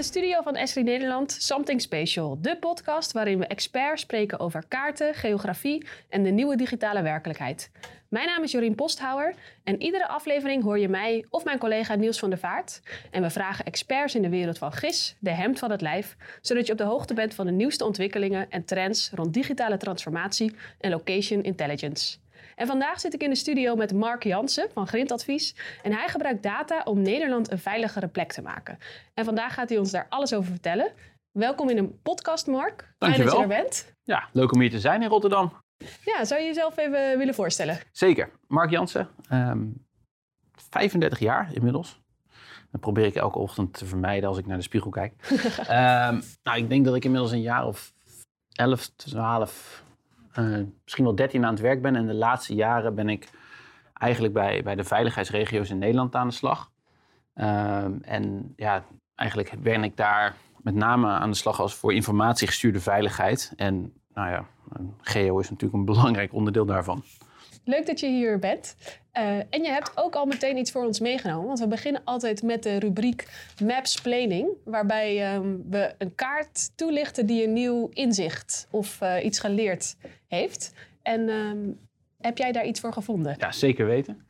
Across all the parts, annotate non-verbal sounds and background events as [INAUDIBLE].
de studio van Esri Nederland Something Special, de podcast waarin we experts spreken over kaarten, geografie en de nieuwe digitale werkelijkheid. Mijn naam is Jorien Posthouwer en iedere aflevering hoor je mij of mijn collega Niels van der Vaart. En we vragen experts in de wereld van GIS, de hemd van het lijf, zodat je op de hoogte bent van de nieuwste ontwikkelingen en trends rond digitale transformatie en location intelligence. En vandaag zit ik in de studio met Mark Jansen van Grindadvies. En hij gebruikt data om Nederland een veiligere plek te maken. En vandaag gaat hij ons daar alles over vertellen. Welkom in een podcast, Mark. Fijn dat je er bent. Ja, leuk om hier te zijn in Rotterdam. Ja, zou je jezelf even willen voorstellen? Zeker. Mark Jansen, um, ehm, 35 jaar inmiddels. Dat probeer ik elke ochtend te vermijden als ik naar de spiegel kijk. um, [LAUGHS] nou, ik denk dat ik inmiddels een jaar of 11, 12 uh, misschien wel 13 aan het werk ben. En de laatste jaren ben ik eigenlijk bij, bij de veiligheidsregio's in Nederland aan de slag. Uh, en ja, eigenlijk ben ik daar met name aan de slag als voor informatiegestuurde veiligheid. En nou ja, geo is natuurlijk een belangrijk onderdeel daarvan. Leuk dat je hier bent. Uh, en je hebt ook al meteen iets voor ons meegenomen. Want we beginnen altijd met de rubriek Maps Planning. Waarbij um, we een kaart toelichten die een nieuw inzicht of uh, iets geleerd heeft. En um, heb jij daar iets voor gevonden? Ja, zeker weten.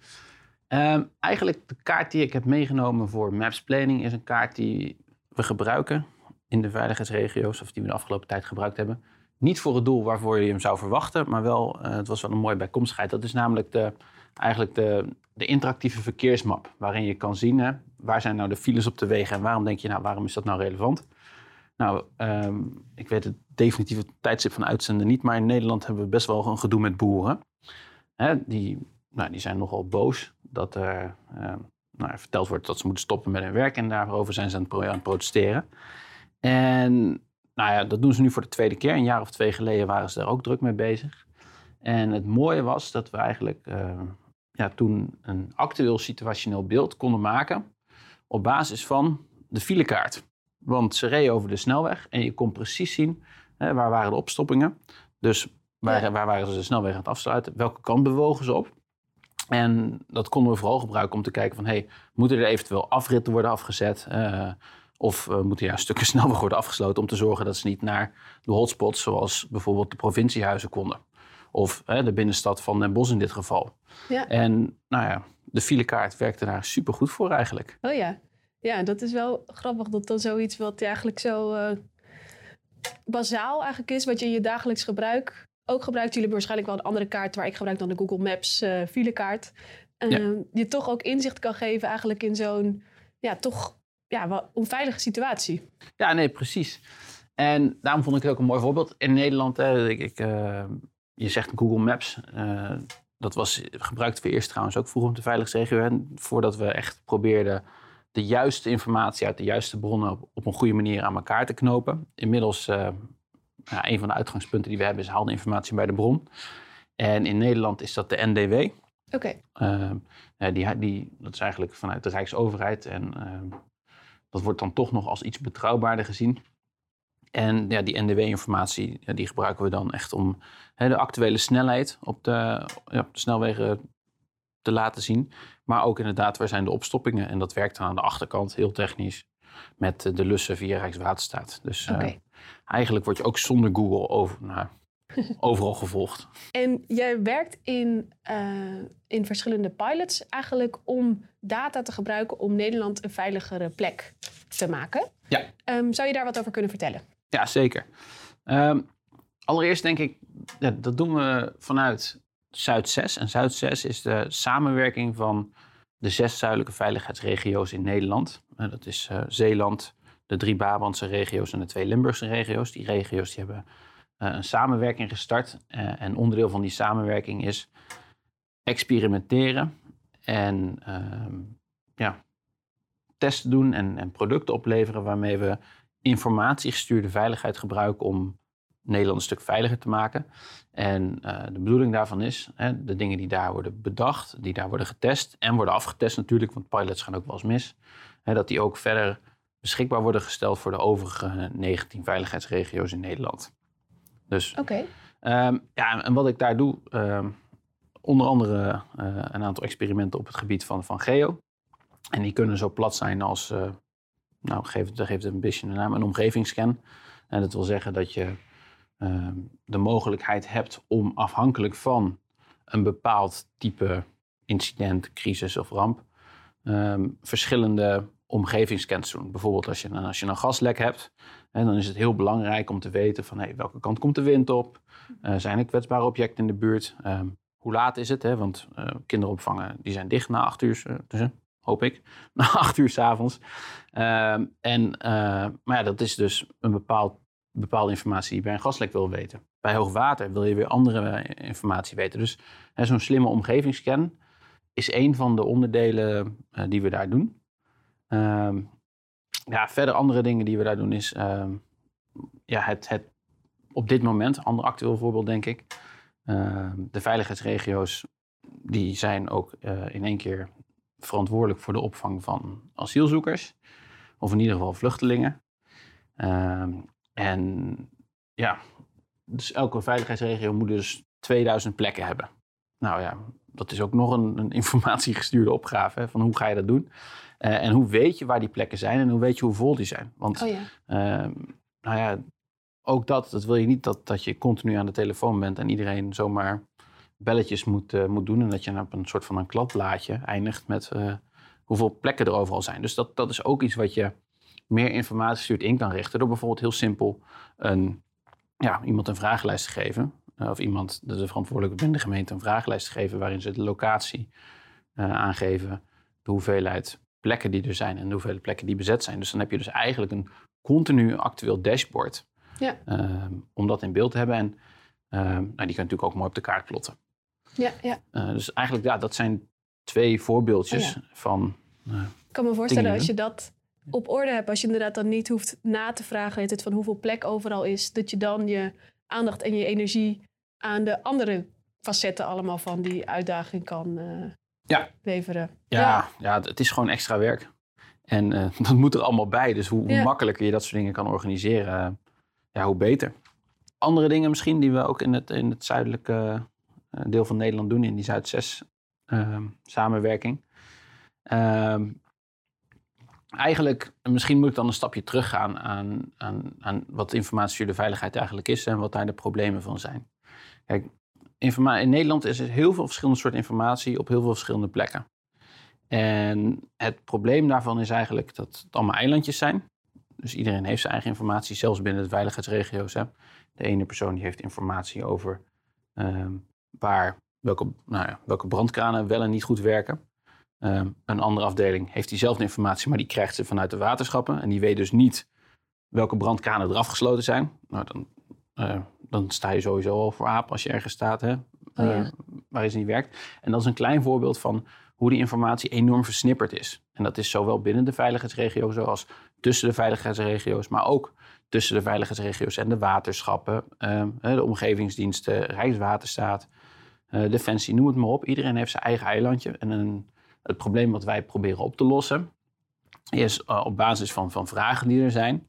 Um, eigenlijk de kaart die ik heb meegenomen voor Maps Planning is een kaart die we gebruiken in de veiligheidsregio's. Of die we de afgelopen tijd gebruikt hebben. Niet voor het doel waarvoor je hem zou verwachten, maar wel, uh, het was wel een mooie bijkomstigheid. Dat is namelijk de, eigenlijk de, de interactieve verkeersmap. Waarin je kan zien hè, waar zijn nou de files op de wegen en waarom denk je, nou, waarom is dat nou relevant? Nou, um, ik weet het definitieve tijdstip van uitzenden niet, maar in Nederland hebben we best wel een gedoe met boeren. Hè, die, nou, die zijn nogal boos dat er uh, nou, verteld wordt dat ze moeten stoppen met hun werk en daarover zijn ze aan het, aan het protesteren. En nou ja, dat doen ze nu voor de tweede keer. Een jaar of twee geleden waren ze daar ook druk mee bezig. En het mooie was dat we eigenlijk uh, ja, toen een actueel situationeel beeld konden maken op basis van de filekaart. Want ze reden over de snelweg en je kon precies zien hè, waar waren de opstoppingen. Dus waar, waar waren ze de snelweg aan het afsluiten? Welke kant bewogen ze op? En dat konden we vooral gebruiken om te kijken van... Hey, moeten er eventueel afritten worden afgezet? Uh, of uh, moeten ja, stukken [LAUGHS] snelweg worden afgesloten om te zorgen dat ze niet naar de hotspots, zoals bijvoorbeeld de provinciehuizen, konden. Of hè, de binnenstad van Den Bosch in dit geval. Ja. En nou ja, de filekaart werkte daar super goed voor eigenlijk. Oh ja. Ja, dat is wel grappig dat dan zoiets wat eigenlijk zo uh, bazaal eigenlijk is, wat je in je dagelijks gebruik ook gebruikt. Jullie waarschijnlijk wel een andere kaart waar ik gebruik dan de Google Maps uh, filekaart. Uh, ja. Je toch ook inzicht kan geven eigenlijk in zo'n ja, toch ja, wel onveilige situatie. Ja, nee, precies. En daarom vond ik het ook een mooi voorbeeld. In Nederland, hè, ik, ik uh, je zegt Google Maps. Uh, dat was, gebruikten we eerst trouwens ook vroeger op de veiligheidsregio. Voordat we echt probeerden de juiste informatie uit de juiste bronnen op, op een goede manier aan elkaar te knopen. Inmiddels, uh, ja, een van de uitgangspunten die we hebben is haal de informatie bij de bron. En in Nederland is dat de NDW. Oké. Okay. die, die, dat is eigenlijk vanuit de Rijksoverheid. En dat wordt dan toch nog als iets betrouwbaarder gezien. En ja, die NDW-informatie ja, die gebruiken we dan echt om hè, de actuele snelheid op de, ja, op de snelwegen te laten zien. Maar ook inderdaad, waar zijn de opstoppingen? En dat werkt dan aan de achterkant heel technisch met de lussen via Rijkswaterstaat. Dus uh, eigenlijk word je ook zonder Google over, nou, [LAUGHS] overal gevolgd. En jij werkt in, uh, in verschillende pilots eigenlijk om data te gebruiken om Nederland een veiligere plek te maken. Ja. Um, zou je daar wat over kunnen vertellen? Ja, zeker. Um, allereerst denk ik, ja, dat doen we vanuit Zuid 6. En Zuid 6 is de samenwerking van de zes zuidelijke veiligheidsregio's in Nederland. Uh, dat is uh, Zeeland, de drie Brabantse regio's en de twee Limburgse regio's. Die regio's die hebben een samenwerking gestart. en onderdeel van die samenwerking is experimenteren en ehm, ja, testen doen en, en, producten opleveren waarmee we informatiegestuurde veiligheid gebruiken om Nederland een stuk veiliger te maken. En uh, de bedoeling daarvan is, hè, de dingen die daar worden bedacht, die daar worden getest en worden afgetest natuurlijk, want pilots gaan ook wel eens mis, hè, dat die ook verder beschikbaar worden gesteld voor de overige 19 veiligheidsregio's in Nederland. Dus, okay. um, ja, en wat ik daar doe, um, onder andere uh, een aantal experimenten op het gebied van, van geo. En die kunnen zo plat zijn als uh, nou, geeft, daar geeft het een beetje een naam, een omgevingsscan. En dat wil zeggen dat je ehm, de mogelijkheid hebt om afhankelijk van een bepaald type incident, crisis of ramp, ehm, verschillende omgevingsscans te doen. Bijvoorbeeld als je, als je een gaslek hebt, hè, dan is het heel belangrijk om te weten van welke kant komt de wind op, uh, zijn er kwetsbare objecten in de buurt, ehm, hoe laat is het, hè? want uh, kinderopvangen die zijn dicht na acht uur, dus, hoop ik, [LAUGHS] na acht uur s'avonds. Uh, en, maar ja, dat is dus een bepaald, bepaalde informatie die je bij een gaslek wil weten. Bij hoogwater wil je weer andere informatie weten. Dus zo'n slimme omgevingsscan is een van de onderdelen die we daar doen. Ehm, ja, verder andere dingen die we daar doen is ehm, ja, het, het op dit moment, ander actueel voorbeeld denk ik, ehm, de veiligheidsregio's die zijn ook uh, in één keer verantwoordelijk voor de opvang van asielzoekers, of in ieder geval vluchtelingen. en ja, dus elke veiligheidsregio moet dus 2000 plekken hebben. Nou ja, dat is ook nog een, een [LAUGHS] informatiegestuurde opgave. Van hoe ga je dat doen? Uh, en hoe weet je waar die plekken zijn en hoe weet je hoe vol die zijn? Want oh ja. uh, nou ja, ook dat, dat wil je niet dat, dat je continu aan de telefoon bent en iedereen zomaar belletjes moet, uh, moet doen. En dat je op een soort van een kladblaadje eindigt met hoeveel plekken er overal zijn. Dus dat, dat is ook iets wat je meer informatie stuurt in kan richten. Door bijvoorbeeld heel simpel een, ja, iemand een vragenlijst te geven. of iemand, de verantwoordelijke binnen de gemeente, een vragenlijst te geven waarin ze de locatie aangeven, de hoeveelheid plekken die er zijn en de hoeveelheid plekken die bezet zijn. Dus dan heb je dus eigenlijk een continu actueel dashboard ja. uh, om dat in beeld te hebben. En uh, nou, die kan je natuurlijk ook mooi op de kaart plotten. Ja, ja. Uh, dus eigenlijk, ja, dat zijn twee voorbeeldjes Oh ja. van. Ik kan me voorstellen dingen als je dat op orde hebt, als je inderdaad dan niet hoeft na te vragen het, van hoeveel plek overal is, dat je dan je aandacht en je energie aan de andere facetten allemaal van die uitdaging kan eh, Ja. leveren. Ja, ja. het is gewoon extra werk. En eh, [LAUGHS] dat moet er allemaal bij. Dus hoe, hoe makkelijker je dat soort dingen kan organiseren, eh, ja, hoe beter. Andere dingen misschien die we ook in het, in het zuidelijke eh, deel van Nederland doen, in die Zuid-6 ehm, samenwerking. Ehm, eigenlijk, misschien moet ik dan een stapje teruggaan aan, aan, aan wat informatiestuurde veiligheid eigenlijk is en wat daar de problemen van zijn. Kijk, informa- in Nederland is er heel veel verschillende soorten informatie op heel veel verschillende plekken. En het probleem daarvan is eigenlijk dat het allemaal eilandjes zijn. Dus iedereen heeft zijn eigen informatie, zelfs binnen de veiligheidsregio's. Hè. De ene persoon die heeft informatie over ehm, waar, welke, nou ja, welke brandkranen wel en niet goed werken. Ehm, een andere afdeling heeft diezelfde informatie, maar die krijgt ze vanuit de waterschappen. En die weet dus niet welke brandkranen er afgesloten zijn. Nou, dan, eh, dan sta je sowieso al voor aap als je ergens staat, hè, Oh ja. eh, waar iets niet werkt. En dat is een klein voorbeeld van hoe die informatie enorm versnipperd is. En dat is zowel binnen de veiligheidsregio's als tussen de veiligheidsregio's, maar ook tussen de veiligheidsregio's en de waterschappen, ehm, de omgevingsdiensten, Rijkswaterstaat, eh, Defensie, noem het maar op. Iedereen heeft zijn eigen eilandje. En een, het probleem wat wij proberen op te lossen, is eh, op basis van, van vragen die er zijn,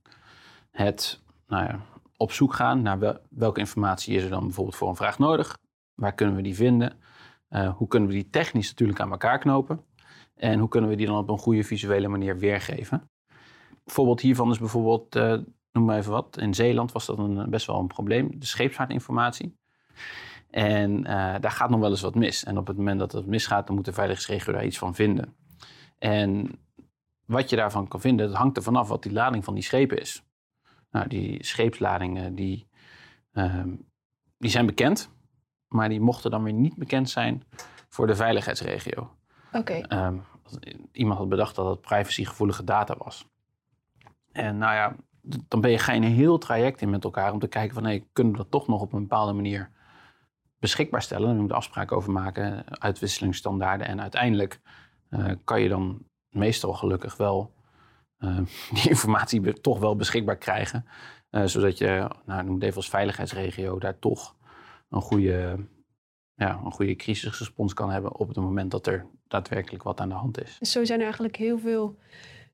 het nou ja, op zoek gaan naar wel- welke informatie is er dan bijvoorbeeld voor een vraag nodig. Waar kunnen we die vinden? Eh, hoe kunnen we die technisch natuurlijk aan elkaar knopen? En hoe kunnen we die dan op een goede visuele manier weergeven? Voorbeeld hiervan is bijvoorbeeld, eh, noem maar even wat. In Zeeland was dat een, best wel een probleem. De scheepvaartinformatie. En eh, daar gaat nog wel eens wat mis. En op het moment dat het misgaat, dan moet de veiligheidsregio daar iets van vinden. En wat je daarvan kan vinden, dat hangt er vanaf wat die lading van die schepen is. Nou, die scheepsladingen, die, ehm, die zijn bekend. Maar die mochten dan weer niet bekend zijn voor de veiligheidsregio. Oké. Ehm, iemand had bedacht dat het privacygevoelige data was. En nou ja, dan ben je, ga je een heel traject in met elkaar om te kijken van... Hey, kunnen we dat toch nog op een bepaalde manier beschikbaar stellen? Daar moeten afspraken over maken, uitwisselingsstandaarden. En uiteindelijk eh, kan je dan meestal gelukkig wel eh, [LAUGHS] die informatie toch wel beschikbaar krijgen. eh, zodat je, nou, noem het even als veiligheidsregio, daar toch een goede, ja, een goede crisisrespons kan hebben op het moment dat er daadwerkelijk wat aan de hand is. Dus zo zijn er eigenlijk heel veel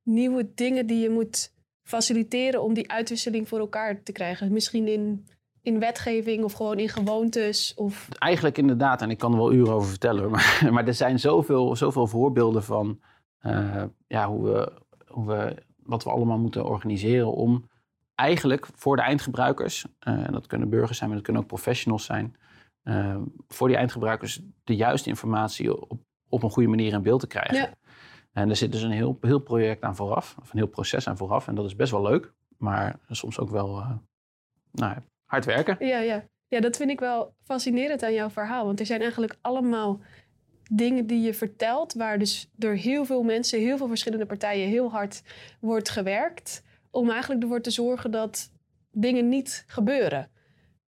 nieuwe dingen die je moet faciliteren om die uitwisseling voor elkaar te krijgen. Misschien in, in wetgeving of gewoon in gewoontes. Of... Eigenlijk inderdaad, en ik kan er wel uren over vertellen, [LAUGHS] maar, maar er zijn zoveel, zoveel voorbeelden van eh, ja, hoe, we, hoe we wat we allemaal moeten organiseren om eigenlijk voor de eindgebruikers, en dat kunnen burgers zijn, maar dat kunnen ook professionals zijn, voor die eindgebruikers de juiste informatie op, op een goede manier in beeld te krijgen. Ja. En er zit dus een heel, heel project aan vooraf, of een heel proces aan vooraf. En dat is best wel leuk, maar soms ook wel uh, nou, hard werken. Ja, ja. ja, dat vind ik wel fascinerend aan jouw verhaal. Want er zijn eigenlijk allemaal dingen die je vertelt, waar dus door heel veel mensen, heel veel verschillende partijen heel hard wordt gewerkt. Om eigenlijk ervoor te zorgen dat dingen niet gebeuren.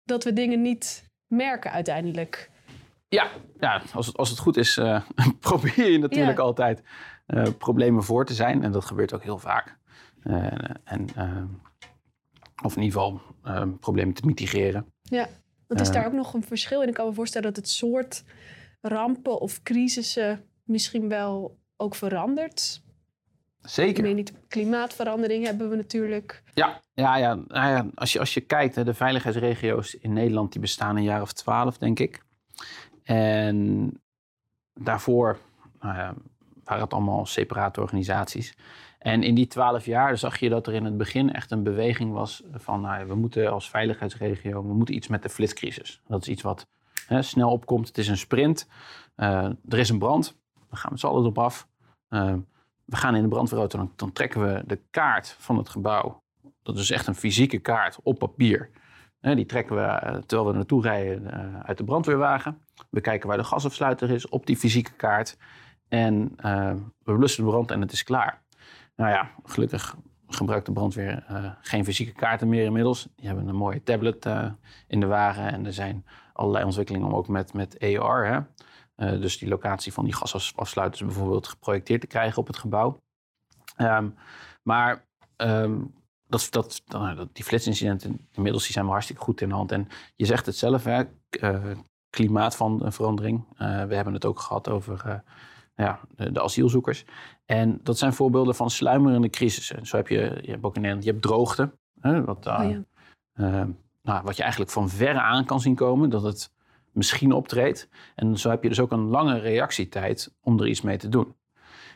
Dat we dingen niet merken uiteindelijk. Ja, ja als, het, als het goed is, uh, [LAUGHS] probeer je natuurlijk altijd uh, problemen voor te zijn. En dat gebeurt ook heel vaak. Uh, en, of in ieder geval problemen te mitigeren. Ja, want is daar ook nog een verschil in? Ik kan me voorstellen dat het soort rampen of crisissen misschien wel ook verandert. Zeker. Ik weet niet, klimaatverandering hebben we natuurlijk. Ja, ja, ja, nou ja als, je, als je kijkt, de veiligheidsregio's in Nederland die bestaan een jaar of twaalf, denk ik. En daarvoor nou ja, waren het allemaal separate organisaties. En in die twaalf jaar zag je dat er in het begin echt een beweging was van nou, we moeten als veiligheidsregio, we moeten iets met de flitscrisis. Dat is iets wat snel opkomt. Het is een sprint. Uh, er is een brand. We gaan met z'n allen erop af. Uh, we gaan in de brandweerauto, dan, dan trekken we de kaart van het gebouw. Dat is echt een fysieke kaart op papier. die trekken we terwijl we naartoe rijden uit de brandweerwagen. We kijken waar de gasafsluiter is op die fysieke kaart. En we blussen de brand en het is klaar. Nou ja, gelukkig gebruikt de brandweer uh, geen fysieke kaarten meer inmiddels. Die hebben een mooie tablet uh, in de wagen. En er zijn allerlei ontwikkelingen om ook met, met AR, hè, uh, dus die locatie van die gasafsluiters bijvoorbeeld, geprojecteerd te krijgen op het gebouw. Um, maar um, dat, dat, dat, die flitsincidenten inmiddels die zijn we hartstikke goed in de hand. En je zegt het zelf, hè, klimaatverandering. we hebben het ook gehad over ja, de, de, asielzoekers. En dat zijn voorbeelden van sluimerende crisissen. Zo heb je, je hebt ook in Nederland, je hebt droogte. Hè, wat, oh ja. uh, nou, wat je eigenlijk van verre aan kan zien komen, dat het misschien optreedt. En zo heb je dus ook een lange reactietijd om er iets mee te doen.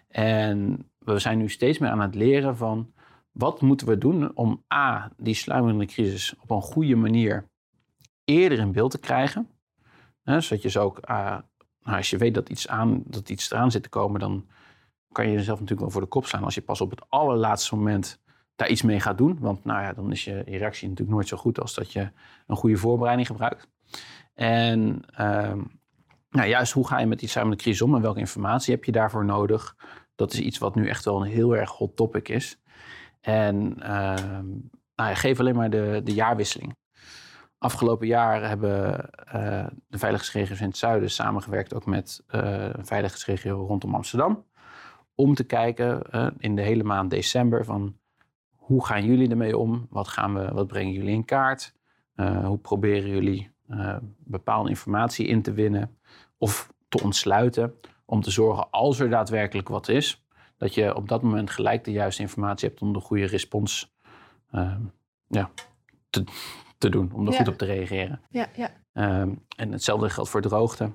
En we zijn nu steeds meer aan het leren van wat moeten we doen om A, die sluimerende crisis op een goede manier eerder in beeld te krijgen. Hè, zodat je ze ook uh, nou, als je weet dat iets, aan, dat iets eraan zit te komen, dan kan je jezelf natuurlijk wel voor de kop slaan als je pas op het allerlaatste moment daar iets mee gaat doen. Want nou ja, dan is je, reactie natuurlijk nooit zo goed als dat je een goede voorbereiding gebruikt. En uh, nou, juist hoe ga je met die samen de crisis om en welke informatie heb je daarvoor nodig? Dat is iets wat nu echt wel een heel erg hot topic is. En uh, nou geef alleen maar de, de jaarwisseling. Afgelopen jaar hebben uh, de veiligheidsregio's in het zuiden samengewerkt ook met uh, een veiligheidsregio rondom Amsterdam. Om te kijken uh, in de hele maand december van hoe gaan jullie ermee om? Wat, gaan we, wat brengen jullie in kaart? hoe proberen jullie bepaalde informatie in te winnen of te ontsluiten? Om te zorgen als er daadwerkelijk wat is, dat je op dat moment gelijk de juiste informatie hebt om de goede respons ja, te, te doen, om er goed op te reageren. Ja, ja. Um, en hetzelfde geldt voor droogte.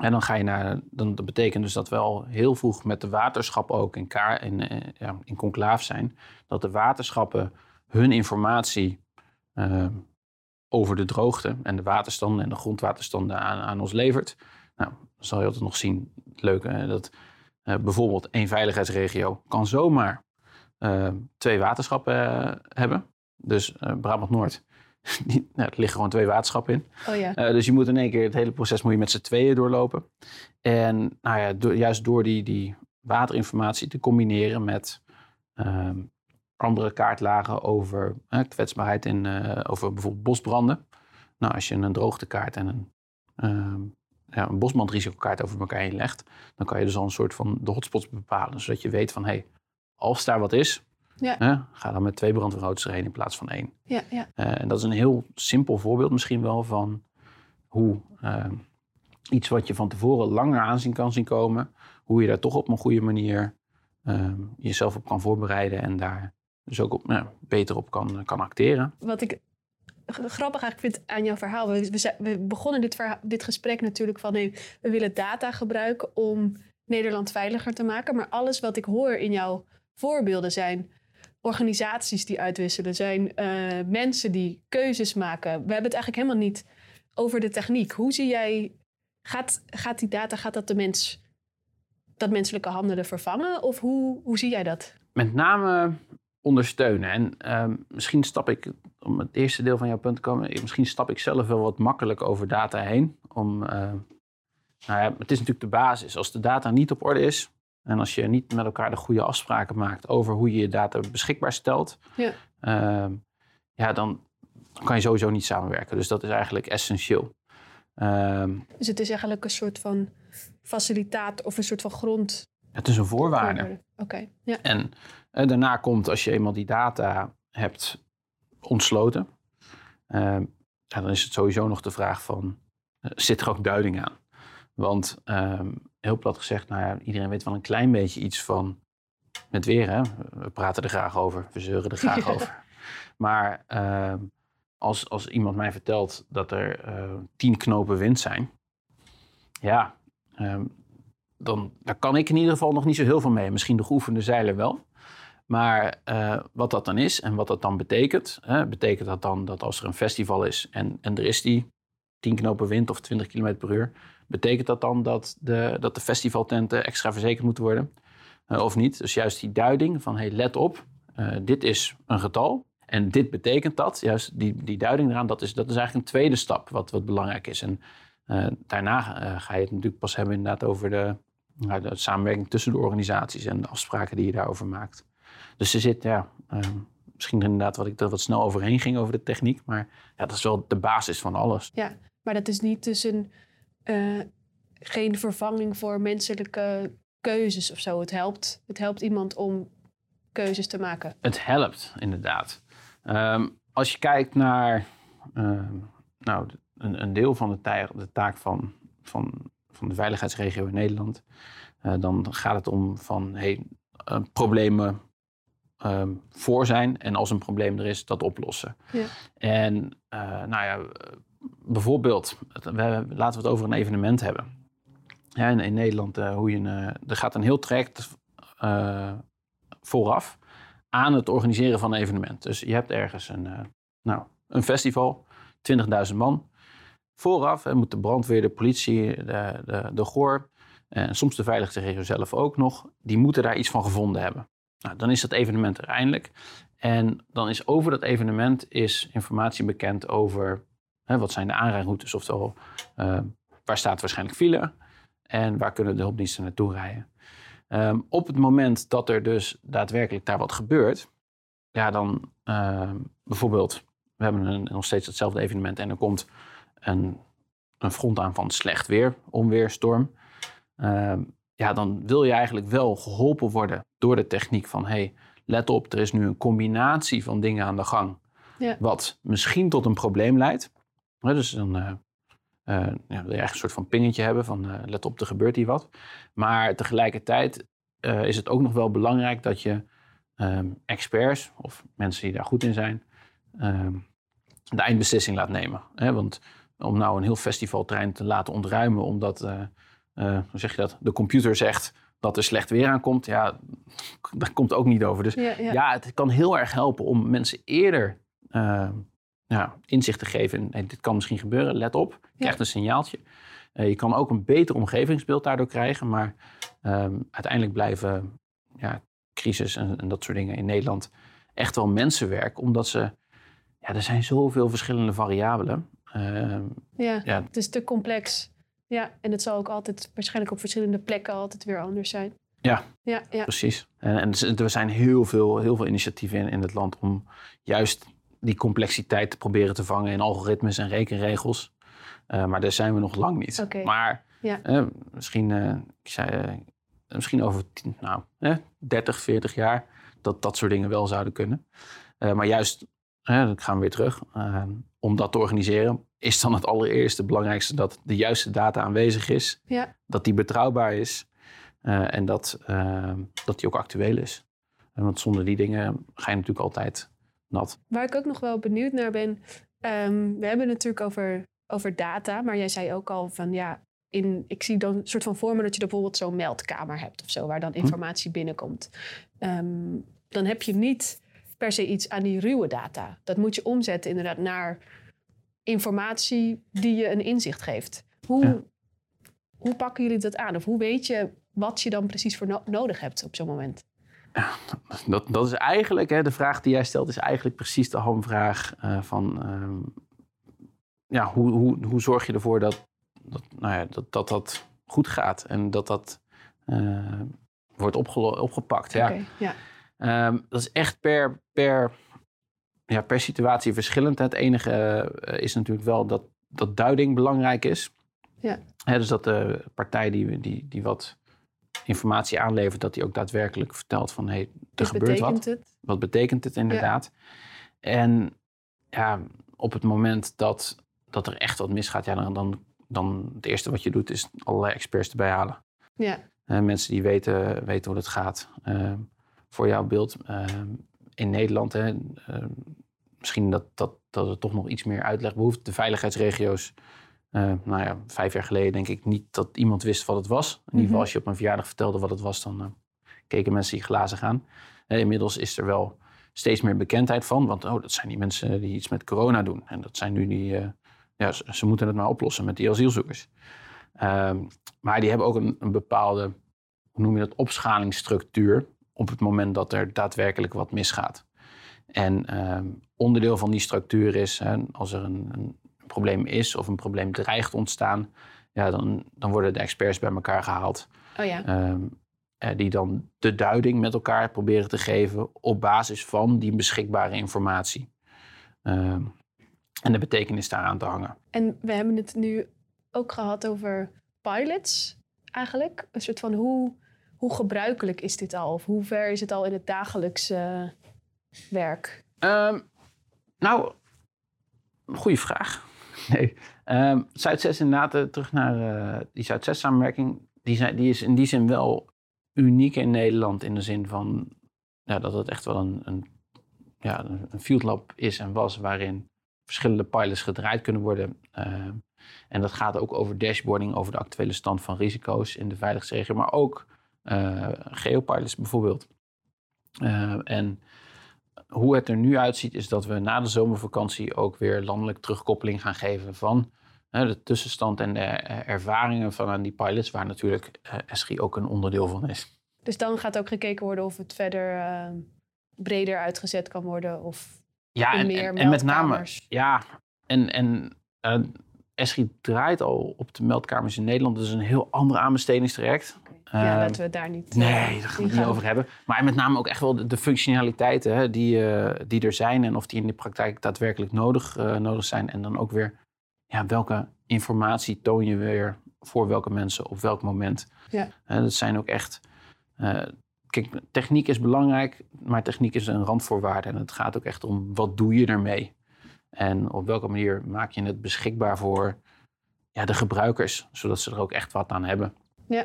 En dan ga je naar, dan, dat betekent dus dat we al heel vroeg met de waterschappen ook in, kaar, in, uh, ja, in conclaaf zijn. Dat de waterschappen hun informatie uh, over de droogte en de waterstanden en de grondwaterstanden aan, aan ons levert. Nou, dan zal je altijd nog zien, het leuke, dat uh, bijvoorbeeld één veiligheidsregio kan zomaar twee waterschappen hebben. Dus Brabant-Noord [LAUGHS] nou, er liggen gewoon twee waterschappen in. Oh ja. Uh, dus je moet in één keer, het hele proces moet je met z'n tweeën doorlopen. En nou ja, do juist door die, die waterinformatie te combineren met uh, andere kaartlagen over uh, kwetsbaarheid in, eh, over bijvoorbeeld bosbranden. Nou, als je een droogtekaart en een, ehm, ja, een bosbrandrisicokaart over elkaar heen legt, dan kan je dus al een soort van de hotspots bepalen. Zodat je weet van, hé, hey, als daar wat is, ja. Ga dan met twee brandweerauto's erheen in plaats van één. Ja, ja. Uh, en dat is een heel simpel voorbeeld misschien wel van hoe uh, iets wat je van tevoren langer aanzien kan zien komen, hoe je daar toch op een goede manier uh, jezelf op kan voorbereiden en daar dus ook op, nou, beter op kan, kan acteren. Wat ik grappig eigenlijk vind aan jouw verhaal. We, we, we begonnen dit, verhaal, dit gesprek natuurlijk van hey, we willen data gebruiken om Nederland veiliger te maken. Maar alles wat ik hoor in jouw voorbeelden zijn organisaties die uitwisselen, zijn eh, mensen die keuzes maken. We hebben het eigenlijk helemaal niet over de techniek. Hoe zie jij, gaat, gaat die data, gaat dat de mens, dat menselijke handelen vervangen? Of hoe, hoe zie jij dat? Met name ondersteunen. En ehm, misschien stap ik, om het eerste deel van jouw punt te komen, misschien stap ik zelf wel wat makkelijk over data heen. Om, uh, nou ja, het is natuurlijk de basis. Als de data niet op orde is, en als je niet met elkaar de goede afspraken maakt over hoe je je data beschikbaar stelt, Ja. ehm, ja, dan kan je sowieso niet samenwerken. Dus dat is eigenlijk essentieel. Ehm, Dus het is eigenlijk een soort van facilitaat of een soort van grond. het is een voorwaarde. Oké, ja. En eh, daarna komt, als je eenmaal die data hebt ontsloten, ehm, ja, dan is het sowieso nog de vraag van, eh, zit er ook duiding aan? Want heel plat gezegd, nou ja, iedereen weet wel een klein beetje iets van het weer. Hè? We praten er graag over, we zeuren er graag [LAUGHS] over. Maar ehm, als, als iemand mij vertelt dat er eh, tien knopen wind zijn, ja, ehm, dan daar kan ik in ieder geval nog niet zo heel veel mee. Misschien de geoefende zeiler wel. Maar eh, wat dat dan is en wat dat dan betekent. Hè, betekent dat dan dat als er een festival is en, en er is die 10 knopen wind of 20 km per uur. Betekent dat dan dat de, dat de festivaltenten extra verzekerd moeten worden? Eh, of niet? Dus juist die duiding van hey, let op, eh, dit is een getal. En dit betekent dat. Juist die, die duiding eraan, dat is, dat is eigenlijk een tweede stap wat, wat belangrijk is. En eh, daarna ga je het natuurlijk pas hebben inderdaad over de, nou, de samenwerking tussen de organisaties en de afspraken die je daarover maakt. Dus er zit, ja, eh, misschien inderdaad wat ik er wat snel overheen ging over de techniek, maar ja, dat is wel de basis van alles. Maar dat is niet dus een, eh, geen vervanging voor menselijke keuzes of zo. Het helpt, het helpt iemand om keuzes te maken. Het helpt inderdaad. Ehm, als je kijkt naar ehm, nou, een, een deel van de, tij- de taak van, van, van de veiligheidsregio in Nederland, eh, dan gaat het om van hey, eh, problemen ehm, voor zijn en als een probleem er is, dat oplossen. Ja. En nou ja, bijvoorbeeld, laten we het over een evenement hebben. Ja, in, Nederland, eh, hoe je een, eh, er gaat een heel traject eh, vooraf aan het organiseren van een evenement. Dus je hebt ergens een, nou, een festival, 20.000 man. Vooraf hè, moet de brandweer, de politie, de, de, de GOR en soms de veiligheidsregio zelf ook nog, die moeten daar iets van gevonden hebben. Nou, dan is dat evenement er eindelijk. En dan is over dat evenement is informatie bekend over hè, wat zijn de aanrijroutes, oftewel eh, waar staat waarschijnlijk file en waar kunnen de hulpdiensten naartoe rijden. Ehm, op het moment dat er dus daadwerkelijk daar wat gebeurt, ja, dan ehm, bijvoorbeeld, we hebben een, nog steeds hetzelfde evenement en er komt een, een front aan van slecht weer, onweer, storm. Ehm, ja, dan wil je eigenlijk wel geholpen worden door de techniek van, hey, let op, er is nu een combinatie van dingen aan de gang, Ja. wat misschien tot een probleem leidt. Dus dan eh, eh, ja, wil je eigenlijk een soort van pingetje hebben van, eh, let op, er gebeurt hier wat. Maar tegelijkertijd is het ook nog wel belangrijk dat je ehm, experts of mensen die daar goed in zijn, ehm, de eindbeslissing laat nemen. Hè? Want om nou een heel festivalterrein te laten ontruimen omdat, hoe zeg je dat, de computer zegt dat er slecht weer aankomt, ja, [LAUGHS] dat komt ook niet over. Dus Ja, ja. ja, het kan heel erg helpen om mensen eerder ja, inzicht te geven. in, hey, dit kan misschien gebeuren, let op. Je krijgt een signaaltje. Eh, je kan ook een beter omgevingsbeeld daardoor krijgen. Maar ehm, uiteindelijk blijven ja, crisis en, en dat soort dingen in Nederland echt wel mensenwerk. Omdat ze, ja, er zijn zoveel verschillende variabelen. Ehm, ja. ja, Het is te complex. Ja, en het zal ook altijd waarschijnlijk op verschillende plekken altijd weer anders zijn. Ja. Ja, ja. Precies. En, en er- er zijn heel veel, heel veel initiatieven in, in het land om juist die complexiteit te proberen te vangen in algoritmes en rekenregels. Eh, maar daar zijn we nog lang niet. Maar Ja. eh, misschien, eh, ik zei, misschien over tien- nou, eh, 30, 40 jaar dat dat soort dingen wel zouden kunnen. Maar juist, dan gaan we weer terug, om dat te organiseren, is dan het allereerste belangrijkste dat de juiste data aanwezig is. Ja. Dat die betrouwbaar is. en dat, dat die ook actueel is. Want zonder die dingen ga je natuurlijk altijd nat. Waar ik ook nog wel benieuwd naar ben. ehm, we hebben het natuurlijk over, over data, maar jij zei ook al van ja. In, ik zie dan een soort van voor me dat je bijvoorbeeld zo'n meldkamer hebt of zo, waar dan informatie binnenkomt. Ehm, dan heb je niet per se iets aan die ruwe data. Dat moet je omzetten inderdaad naar informatie die je een inzicht geeft. Hoe, Ja. hoe pakken jullie dat aan? Of hoe weet je wat je dan precies voor no- nodig hebt op zo'n moment? Dat, dat is eigenlijk, hè, de vraag die jij stelt, is eigenlijk precies de hamvraag eh, van ehm, ja, hoe, hoe, hoe zorg je ervoor dat dat, nou ja, dat, dat dat goed gaat en dat dat eh, wordt opgepakt. Ja. Ja. Ehm, dat is echt per, per, ja, per situatie verschillend. Het enige eh, is natuurlijk wel dat, dat duiding belangrijk is. Ja. Hè, dus dat de partij die, die, die wat informatie aanlevert, dat die ook daadwerkelijk vertelt van hé, hey, er Dus gebeurt wat. betekent het? Wat betekent het inderdaad? En ja, op het moment dat, dat er echt wat misgaat, ja, dan, dan, dan het eerste wat je doet is allerlei experts erbij halen. Ja, Eh, mensen die weten, weten hoe het gaat. Eh, voor jouw beeld, eh, in Nederland, hè, misschien dat, dat, dat er toch nog iets meer uitleg behoeft. De veiligheidsregio's, nou ja, vijf jaar geleden denk ik niet dat iemand wist wat het was. In ieder geval Mhm. als je op een verjaardag vertelde wat het was, dan eh, keken mensen die glazen gaan. Eh, inmiddels is er wel steeds meer bekendheid van. Want oh, dat zijn die mensen die iets met corona doen. En dat zijn nu die, eh, ja, ze, ze moeten het maar oplossen met die asielzoekers. Ehm, maar die hebben ook een, een bepaalde, hoe noem je dat, opschalingsstructuur op het moment dat er daadwerkelijk wat misgaat. En ehm, onderdeel van die structuur is, hè, als er een, een probleem is of een probleem dreigt ontstaan, ja, dan, dan worden de experts bij elkaar gehaald. oh ja. Ehm, eh, die dan de duiding met elkaar proberen te geven op basis van die beschikbare informatie. Ehm, en de betekenis daaraan te hangen. En we hebben het nu ook gehad over pilots eigenlijk. Een soort van hoe, hoe gebruikelijk is dit al? Of hoe ver is het al in het dagelijks eh, werk? Ehm, nou, goede vraag. [LAUGHS] Nee. Ehm Zuid-6 inderdaad, eh, terug naar eh, die Zuid-6-samenwerking. Die, die is in die zin wel uniek in Nederland. In de zin van dat het echt wel een, een, ja, een field lab is en was. Waarin verschillende pilots gedraaid kunnen worden. Ehm, en dat gaat ook over dashboarding, over de actuele stand van risico's in de veiligheidsregio. Maar ook eh, geopilots bijvoorbeeld. Ehm, en hoe het er nu uitziet, is dat we na de zomervakantie ook weer landelijk terugkoppeling gaan geven van hè, de tussenstand en de eh, ervaringen van aan die pilots, waar natuurlijk eh, SGI ook een onderdeel van is. Dus dan gaat ook gekeken worden of het verder eh, breder uitgezet kan worden. Of Ja, en, meer en, en met name, meldkamers. ja, en, en SGI draait al op de meldkamers in Nederland. Dat is een heel ander aanbestedingstraject. Ja, Ehm, laten we het daar niet Nee, eh, daar gaan we het niet over hebben. Maar met name ook echt wel de, de functionaliteiten hè, die, eh, die er zijn. En of die in de praktijk daadwerkelijk nodig, eh, nodig zijn. En dan ook weer, ja, welke informatie toon je weer voor welke mensen op welk moment. Ja. Dat zijn ook echt... kijk, techniek is belangrijk, maar techniek is een randvoorwaarde. En het gaat ook echt om, wat doe je ermee? En op welke manier maak je het beschikbaar voor ja, de gebruikers, zodat ze er ook echt wat aan hebben. Ja.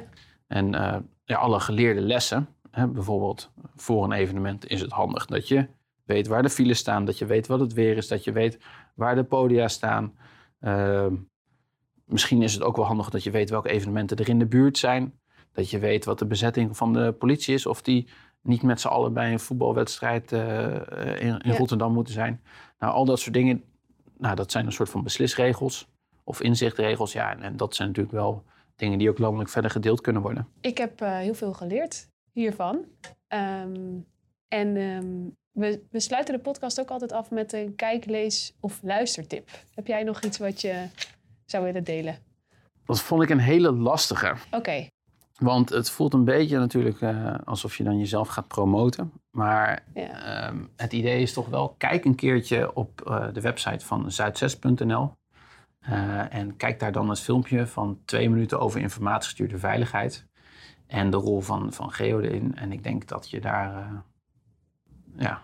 En eh, ja, alle geleerde lessen, hè, bijvoorbeeld voor een evenement, is het handig dat je weet waar de files staan, dat je weet wat het weer is, dat je weet waar de podia staan. Ehm, misschien is het ook wel handig dat je weet welke evenementen er in de buurt zijn. Dat je weet wat de bezetting van de politie is, of die niet met z'n allen bij een voetbalwedstrijd eh, in, in Ja. Rotterdam moeten zijn. Nou, al dat soort dingen, nou, dat zijn een soort van beslisregels of inzichtregels. Ja, en, en dat zijn natuurlijk wel dingen die ook landelijk verder gedeeld kunnen worden. Ik heb eh, heel veel geleerd hiervan. Ehm, en ehm, we, we sluiten de podcast ook altijd af met een kijk, lees of luistertip. Heb jij nog iets wat je zou willen delen? Dat vond ik een hele lastige. Oké, Want het voelt een beetje natuurlijk eh, alsof je dan jezelf gaat promoten. Maar ja. ehm, het idee is toch wel, kijk een keertje op eh, de website van zuid6.nl. Eh, en kijk daar dan het filmpje van twee minuten over informatiegestuurde veiligheid. En de rol van, van Geo erin. En ik denk dat je daar eh, ja,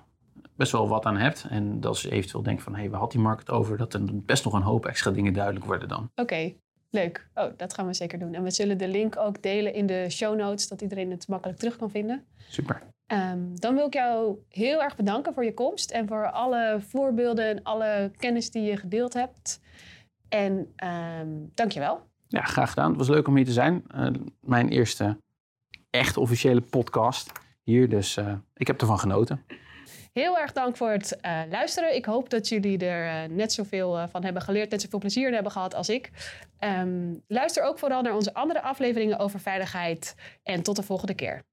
best wel wat aan hebt. En dat je eventueel denkt van, hé, hey, waar had die markt over? Dat er best nog een hoop extra dingen duidelijk worden dan. Oké, leuk. Oh, dat gaan we zeker doen. En we zullen de link ook delen in de show notes, dat iedereen het makkelijk terug kan vinden. Super. Ehm, dan wil ik jou heel erg bedanken voor je komst en voor alle voorbeelden en alle kennis die je gedeeld hebt. En ehm dank je wel. Ja, graag gedaan. Het was leuk om hier te zijn. Eh, mijn eerste echt officiële podcast hier. Dus eh, ik heb ervan genoten. Heel erg dank voor het uh, luisteren. Ik hoop dat jullie er uh, net zoveel uh, van hebben geleerd, net zoveel plezier hebben gehad als ik. Um, luister ook vooral naar onze andere afleveringen over veiligheid. En tot de volgende keer.